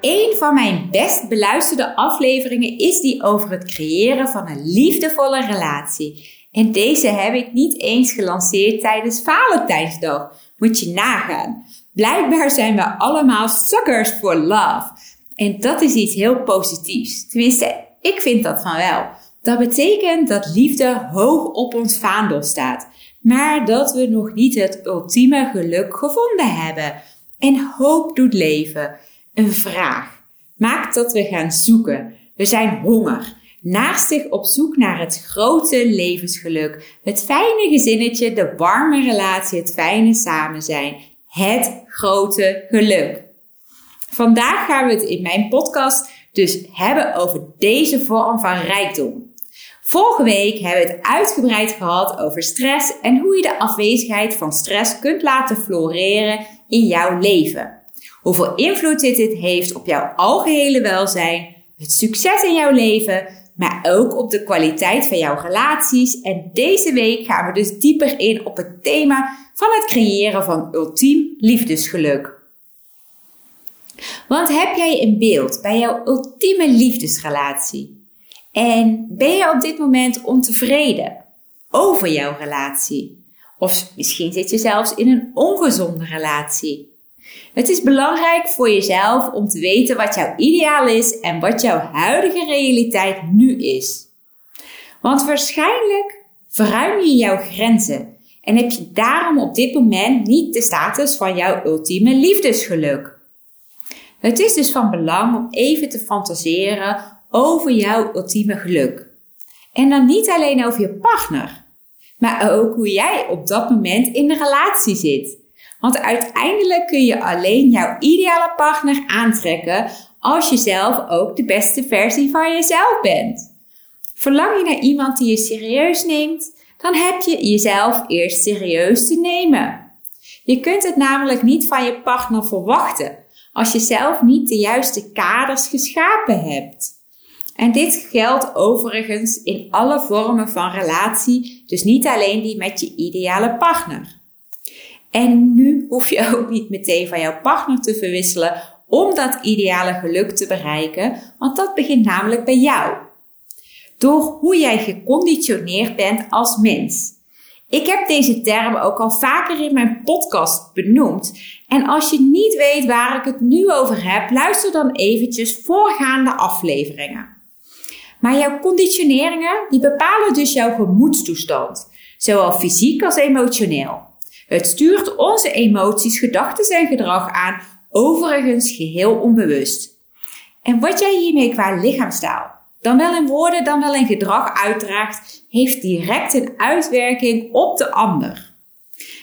Een van mijn best beluisterde afleveringen is die over het creëren van een liefdevolle relatie. En deze heb ik niet eens gelanceerd tijdens Valentijnsdag. Moet je nagaan. Blijkbaar zijn we allemaal suckers for love. En dat is iets heel positiefs. Tenminste, ik vind dat van wel. Dat betekent dat liefde hoog op ons vaandel staat, maar dat we nog niet het ultieme geluk gevonden hebben. En hoop doet leven. Een vraag maakt dat we gaan zoeken. We zijn honger. Naastig op zoek naar het grote levensgeluk. Het fijne gezinnetje, de warme relatie, het fijne samen zijn. Het grote geluk. Vandaag gaan we het in mijn podcast dus hebben over deze vorm van rijkdom. Vorige week hebben we het uitgebreid gehad over stress en hoe je de afwezigheid van stress kunt laten floreren in jouw leven. Hoeveel invloed dit heeft op jouw algehele welzijn, het succes in jouw leven, maar ook op de kwaliteit van jouw relaties. En deze week gaan we dus dieper in op het thema van het creëren van ultiem liefdesgeluk. Want heb jij een beeld bij jouw ultieme liefdesrelatie? En ben je op dit moment ontevreden over jouw relatie? Of misschien zit je zelfs in een ongezonde relatie. Het is belangrijk voor jezelf om te weten wat jouw ideaal is en wat jouw huidige realiteit nu is. Want waarschijnlijk verruim je jouw grenzen en heb je daarom op dit moment niet de status van jouw ultieme liefdesgeluk. Het is dus van belang om even te fantaseren over jouw ultieme geluk. En dan niet alleen over je partner, maar ook hoe jij op dat moment in de relatie zit. Want uiteindelijk kun je alleen jouw ideale partner aantrekken als je zelf ook de beste versie van jezelf bent. Verlang je naar iemand die je serieus neemt, dan heb je jezelf eerst serieus te nemen. Je kunt het namelijk niet van je partner verwachten als je zelf niet de juiste kaders geschapen hebt. En dit geldt overigens in alle vormen van relatie, dus niet alleen die met je ideale partner. En nu hoef je ook niet meteen van jouw partner te verwisselen om dat ideale geluk te bereiken, want dat begint namelijk bij jou. Door hoe jij geconditioneerd bent als mens. Ik heb deze term ook al vaker in mijn podcast benoemd. En als je niet weet waar ik het nu over heb, luister dan eventjes voorgaande afleveringen. Maar jouw conditioneringen, die bepalen dus jouw gemoedstoestand, zowel fysiek als emotioneel. Het stuurt onze emoties, gedachten en gedrag aan, overigens geheel onbewust. En wat jij hiermee qua lichaamstaal, dan wel in woorden, dan wel in gedrag uitdraagt, heeft direct een uitwerking op de ander.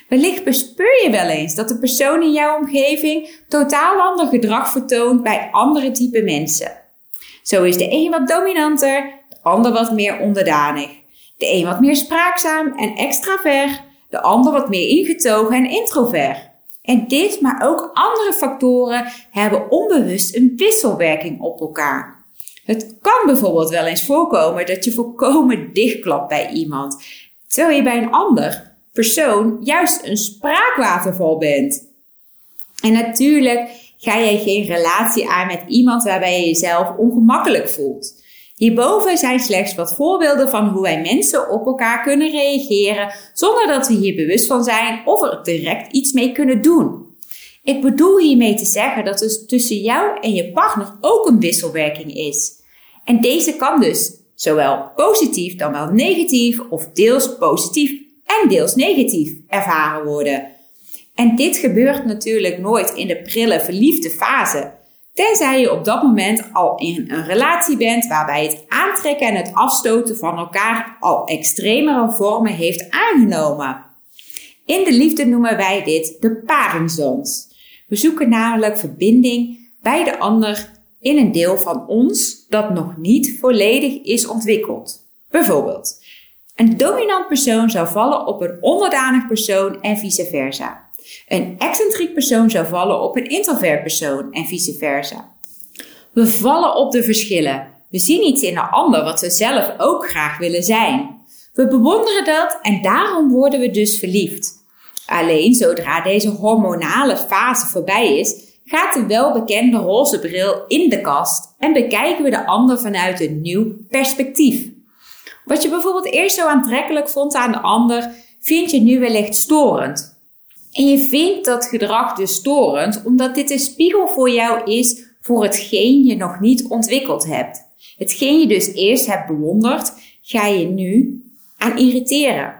Wellicht bespeur je wel eens dat de persoon in jouw omgeving totaal ander gedrag vertoont bij andere type mensen. Zo is de een wat dominanter, de ander wat meer onderdanig. De een wat meer spraakzaam en extravert, de ander wat meer ingetogen en introvert. En dit, maar ook andere factoren hebben onbewust een wisselwerking op elkaar. Het kan bijvoorbeeld wel eens voorkomen dat je volkomen dichtklapt bij iemand, terwijl je bij een ander persoon juist een spraakwaterval bent. En natuurlijk ga jij geen relatie aan met iemand waarbij je jezelf ongemakkelijk voelt. Hierboven zijn slechts wat voorbeelden van hoe wij mensen op elkaar kunnen reageren zonder dat we hier bewust van zijn of er direct iets mee kunnen doen. Ik bedoel hiermee te zeggen dat er tussen jou en je partner ook een wisselwerking is. En deze kan dus zowel positief dan wel negatief of deels positief en deels negatief ervaren worden. En dit gebeurt natuurlijk nooit in de prille verliefde fase. Tenzij je op dat moment al in een relatie bent waarbij het aantrekken en het afstoten van elkaar al extremere vormen heeft aangenomen. In de liefde noemen wij dit de paringsdans. We zoeken namelijk verbinding bij de ander in een deel van ons dat nog niet volledig is ontwikkeld. Bijvoorbeeld, een dominant persoon zou vallen op een onderdanig persoon en vice versa. Een excentriek persoon zou vallen op een introvert persoon en vice versa. We vallen op de verschillen. We zien iets in de ander wat we zelf ook graag willen zijn. We bewonderen dat en daarom worden we dus verliefd. Alleen zodra deze hormonale fase voorbij is, gaat de welbekende roze bril in de kast en bekijken we de ander vanuit een nieuw perspectief. Wat je bijvoorbeeld eerst zo aantrekkelijk vond aan de ander, vind je nu wellicht storend. En je vindt dat gedrag dus storend omdat dit een spiegel voor jou is voor hetgeen je nog niet ontwikkeld hebt. Hetgeen je dus eerst hebt bewonderd, ga je nu aan irriteren.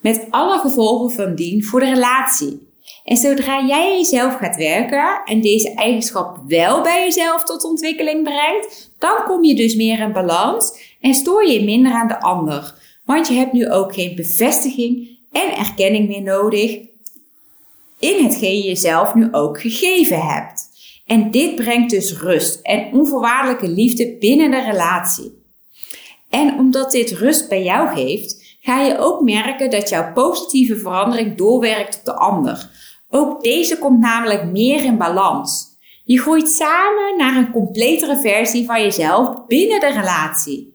Met alle gevolgen van dien voor de relatie. En zodra jij jezelf gaat werken en deze eigenschap wel bij jezelf tot ontwikkeling brengt, dan kom je dus meer in balans en stoor je minder aan de ander. Want je hebt nu ook geen bevestiging en erkenning meer nodig in hetgeen je jezelf nu ook gegeven hebt. En dit brengt dus rust en onvoorwaardelijke liefde binnen de relatie. En omdat dit rust bij jou geeft, ga je ook merken dat jouw positieve verandering doorwerkt op de ander. Ook deze komt namelijk meer in balans. Je groeit samen naar een completere versie van jezelf binnen de relatie.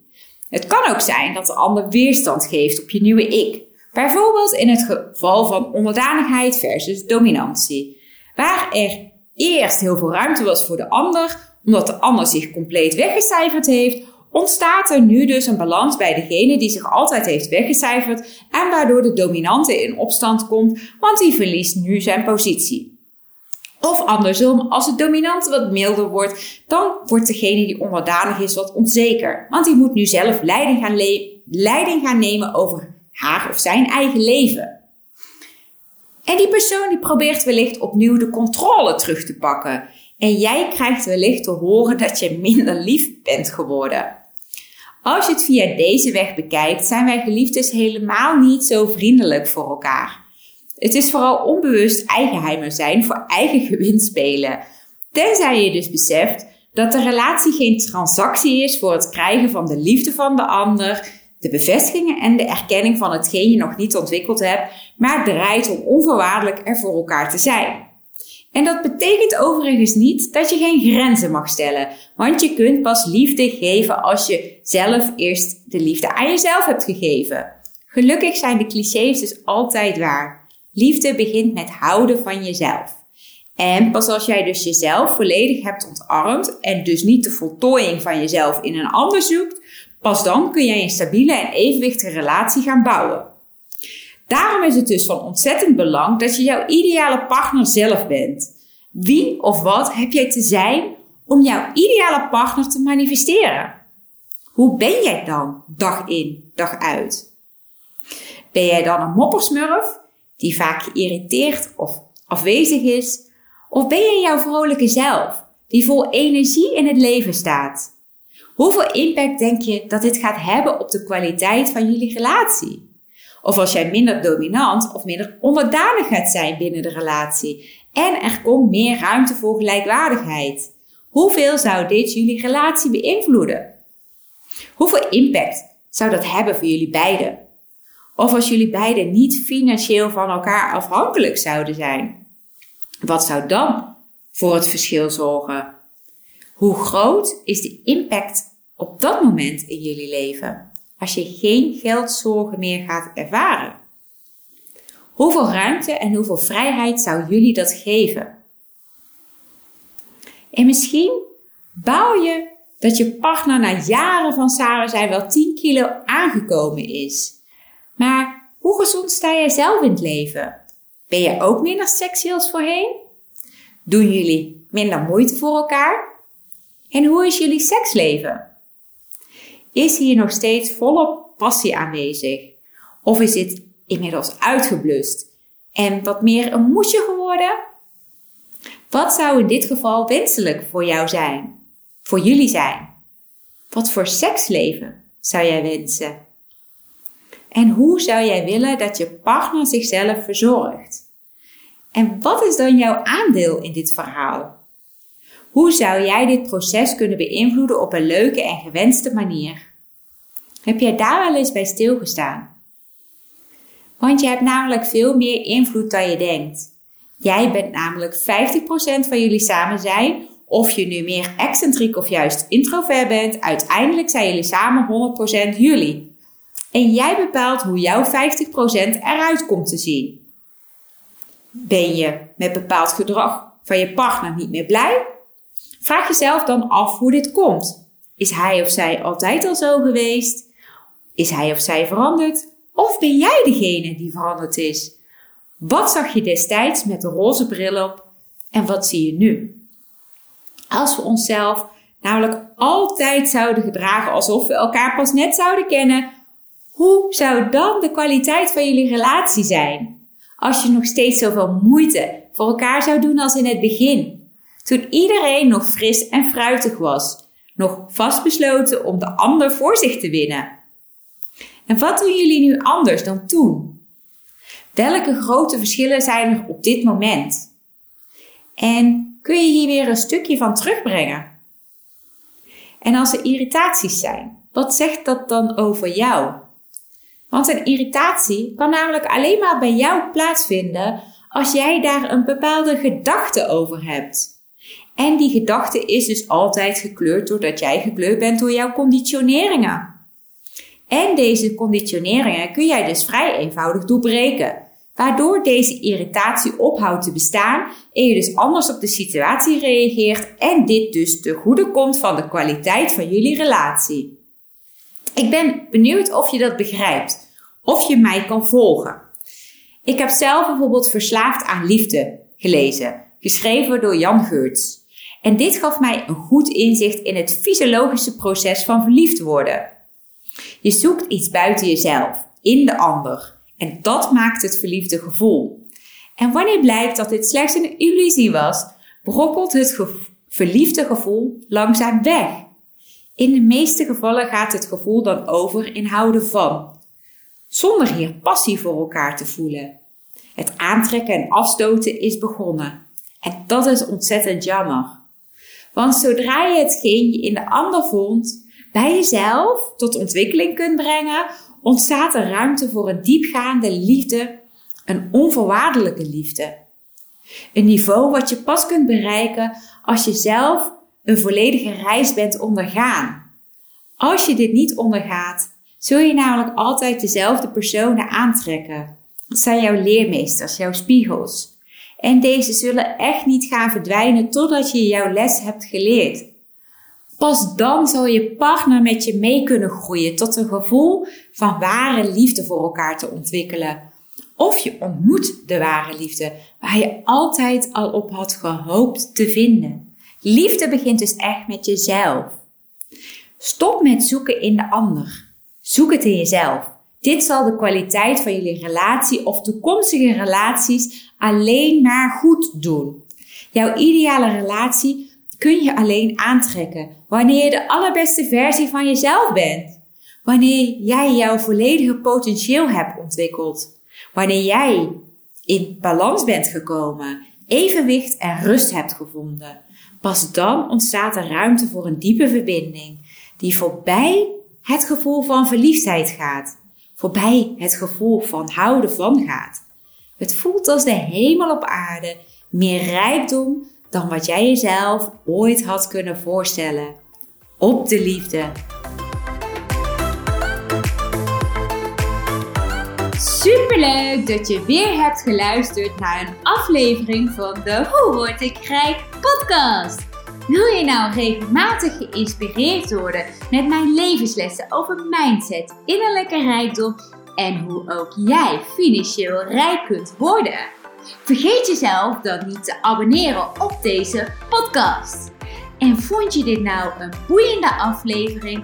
Het kan ook zijn dat de ander weerstand geeft op je nieuwe ik. Bijvoorbeeld in het geval van onderdanigheid versus dominantie. Waar er eerst heel veel ruimte was voor de ander, omdat de ander zich compleet weggecijferd heeft, ontstaat er nu dus een balans bij degene die zich altijd heeft weggecijferd en waardoor de dominante in opstand komt, want die verliest nu zijn positie. Of andersom, als het dominante wat milder wordt, dan wordt degene die onderdanig is wat onzeker, want die moet nu zelf leiding gaan, leiding gaan nemen over haar of zijn eigen leven. En die persoon die probeert wellicht opnieuw de controle terug te pakken. En jij krijgt wellicht te horen dat je minder lief bent geworden. Als je het via deze weg bekijkt, zijn wij geliefdes helemaal niet zo vriendelijk voor elkaar. Het is vooral onbewust eigenheimer zijn voor eigen gewin spelen. Tenzij je dus beseft dat de relatie geen transactie is voor het krijgen van de liefde van de ander, de bevestigingen en de erkenning van hetgeen je nog niet ontwikkeld hebt, maar draait om onvoorwaardelijk er voor elkaar te zijn. En dat betekent overigens niet dat je geen grenzen mag stellen, want je kunt pas liefde geven als je zelf eerst de liefde aan jezelf hebt gegeven. Gelukkig zijn de clichés dus altijd waar. Liefde begint met houden van jezelf. En pas als jij dus jezelf volledig hebt ontarmd en dus niet de voltooiing van jezelf in een ander zoekt, pas dan kun jij een stabiele en evenwichtige relatie gaan bouwen. Daarom is het dus van ontzettend belang dat je jouw ideale partner zelf bent. Wie of wat heb jij te zijn om jouw ideale partner te manifesteren? Hoe ben jij dan dag in, dag uit? Ben jij dan een moppersmurf die vaak geïrriteerd of afwezig is? Of ben je jouw vrolijke zelf die vol energie in het leven staat? Hoeveel impact denk je dat dit gaat hebben op de kwaliteit van jullie relatie? Of als jij minder dominant of minder onderdanig gaat zijn binnen de relatie. En er komt meer ruimte voor gelijkwaardigheid. Hoeveel zou dit jullie relatie beïnvloeden? Hoeveel impact zou dat hebben voor jullie beiden? Of als jullie beiden niet financieel van elkaar afhankelijk zouden zijn? Wat zou dan voor het verschil zorgen? Hoe groot is de impact op dat moment in jullie leven? als je geen geldzorgen meer gaat ervaren? Hoeveel ruimte en hoeveel vrijheid zou jullie dat geven? En misschien bouw je dat je partner na jaren van samen zijn wel 10 kilo aangekomen is. Maar hoe gezond sta jij zelf in het leven? Ben je ook minder sexy als voorheen? Doen jullie minder moeite voor elkaar? En hoe is jullie seksleven? Is hier nog steeds volop passie aanwezig? Of is dit inmiddels uitgeblust en wat meer een moesje geworden? Wat zou in dit geval wenselijk voor jou zijn? Voor jullie zijn? Wat voor seksleven zou jij wensen? En hoe zou jij willen dat je partner zichzelf verzorgt? En wat is dan jouw aandeel in dit verhaal? Hoe zou jij dit proces kunnen beïnvloeden op een leuke en gewenste manier? Heb jij daar wel eens bij stilgestaan? Want je hebt namelijk veel meer invloed dan je denkt. Jij bent namelijk 50% van jullie samen zijn, of je nu meer excentriek of juist introvert bent, uiteindelijk zijn jullie samen 100% jullie. En jij bepaalt hoe jouw 50% eruit komt te zien. Ben je met bepaald gedrag van je partner niet meer blij? Vraag jezelf dan af hoe dit komt. Is hij of zij altijd al zo geweest? Is hij of zij veranderd? Of ben jij degene die veranderd is? Wat zag je destijds met de roze bril op en wat zie je nu? Als we onszelf namelijk altijd zouden gedragen alsof we elkaar pas net zouden kennen, hoe zou dan de kwaliteit van jullie relatie zijn? Als je nog steeds zoveel moeite voor elkaar zou doen als in het begin, toen iedereen nog fris en fruitig was, nog vastbesloten om de ander voor zich te winnen. En wat doen jullie nu anders dan toen? Welke grote verschillen zijn er op dit moment? En kun je hier weer een stukje van terugbrengen? En als er irritaties zijn, wat zegt dat dan over jou? Want een irritatie kan namelijk alleen maar bij jou plaatsvinden als jij daar een bepaalde gedachte over hebt. En die gedachte is dus altijd gekleurd doordat jij gekleurd bent door jouw conditioneringen. En deze conditioneringen kun jij dus vrij eenvoudig doorbreken, waardoor deze irritatie ophoudt te bestaan en je dus anders op de situatie reageert en dit dus te goede komt van de kwaliteit van jullie relatie. Ik ben benieuwd of je dat begrijpt, of je mij kan volgen. Ik heb zelf bijvoorbeeld Verslaafd aan Liefde gelezen, geschreven door Jan Geurts. En dit gaf mij een goed inzicht in het fysiologische proces van verliefd worden. Je zoekt iets buiten jezelf, in de ander. En dat maakt het verliefde gevoel. En wanneer blijkt dat dit slechts een illusie was, brokkelt het verliefde gevoel langzaam weg. In de meeste gevallen gaat het gevoel dan over in houden van, zonder hier passie voor elkaar te voelen. Het aantrekken en afstoten is begonnen. En dat is ontzettend jammer. Want zodra je hetgeen je in de ander vond, bij jezelf tot ontwikkeling kunt brengen, ontstaat er ruimte voor een diepgaande liefde, een onvoorwaardelijke liefde. Een niveau wat je pas kunt bereiken als je zelf een volledige reis bent ondergaan. Als je dit niet ondergaat, zul je namelijk altijd dezelfde personen aantrekken. Het zijn jouw leermeesters, jouw spiegels. En deze zullen echt niet gaan verdwijnen totdat je jouw les hebt geleerd. Pas dan zal je partner met je mee kunnen groeien tot een gevoel van ware liefde voor elkaar te ontwikkelen. Of je ontmoet de ware liefde waar je altijd al op had gehoopt te vinden. Liefde begint dus echt met jezelf. Stop met zoeken in de ander. Zoek het in jezelf. Dit zal de kwaliteit van jullie relatie of toekomstige relaties alleen maar goed doen. Jouw ideale relatie kun je alleen aantrekken wanneer je de allerbeste versie van jezelf bent. Wanneer jij jouw volledige potentieel hebt ontwikkeld. Wanneer jij in balans bent gekomen, evenwicht en rust hebt gevonden. Pas dan ontstaat er ruimte voor een diepe verbinding die voorbij het gevoel van verliefdheid gaat voorbij het gevoel van houden van gaat. Het voelt als de hemel op aarde, meer rijkdom dan wat jij jezelf ooit had kunnen voorstellen. Op de liefde. Superleuk dat je weer hebt geluisterd naar een aflevering van de Hoe word ik rijk podcast. Wil je nou regelmatig geïnspireerd worden met mijn levenslessen over mindset, innerlijke rijkdom en hoe ook jij financieel rijk kunt worden? Vergeet jezelf dan niet te abonneren op deze podcast. En vond je dit nou een boeiende aflevering?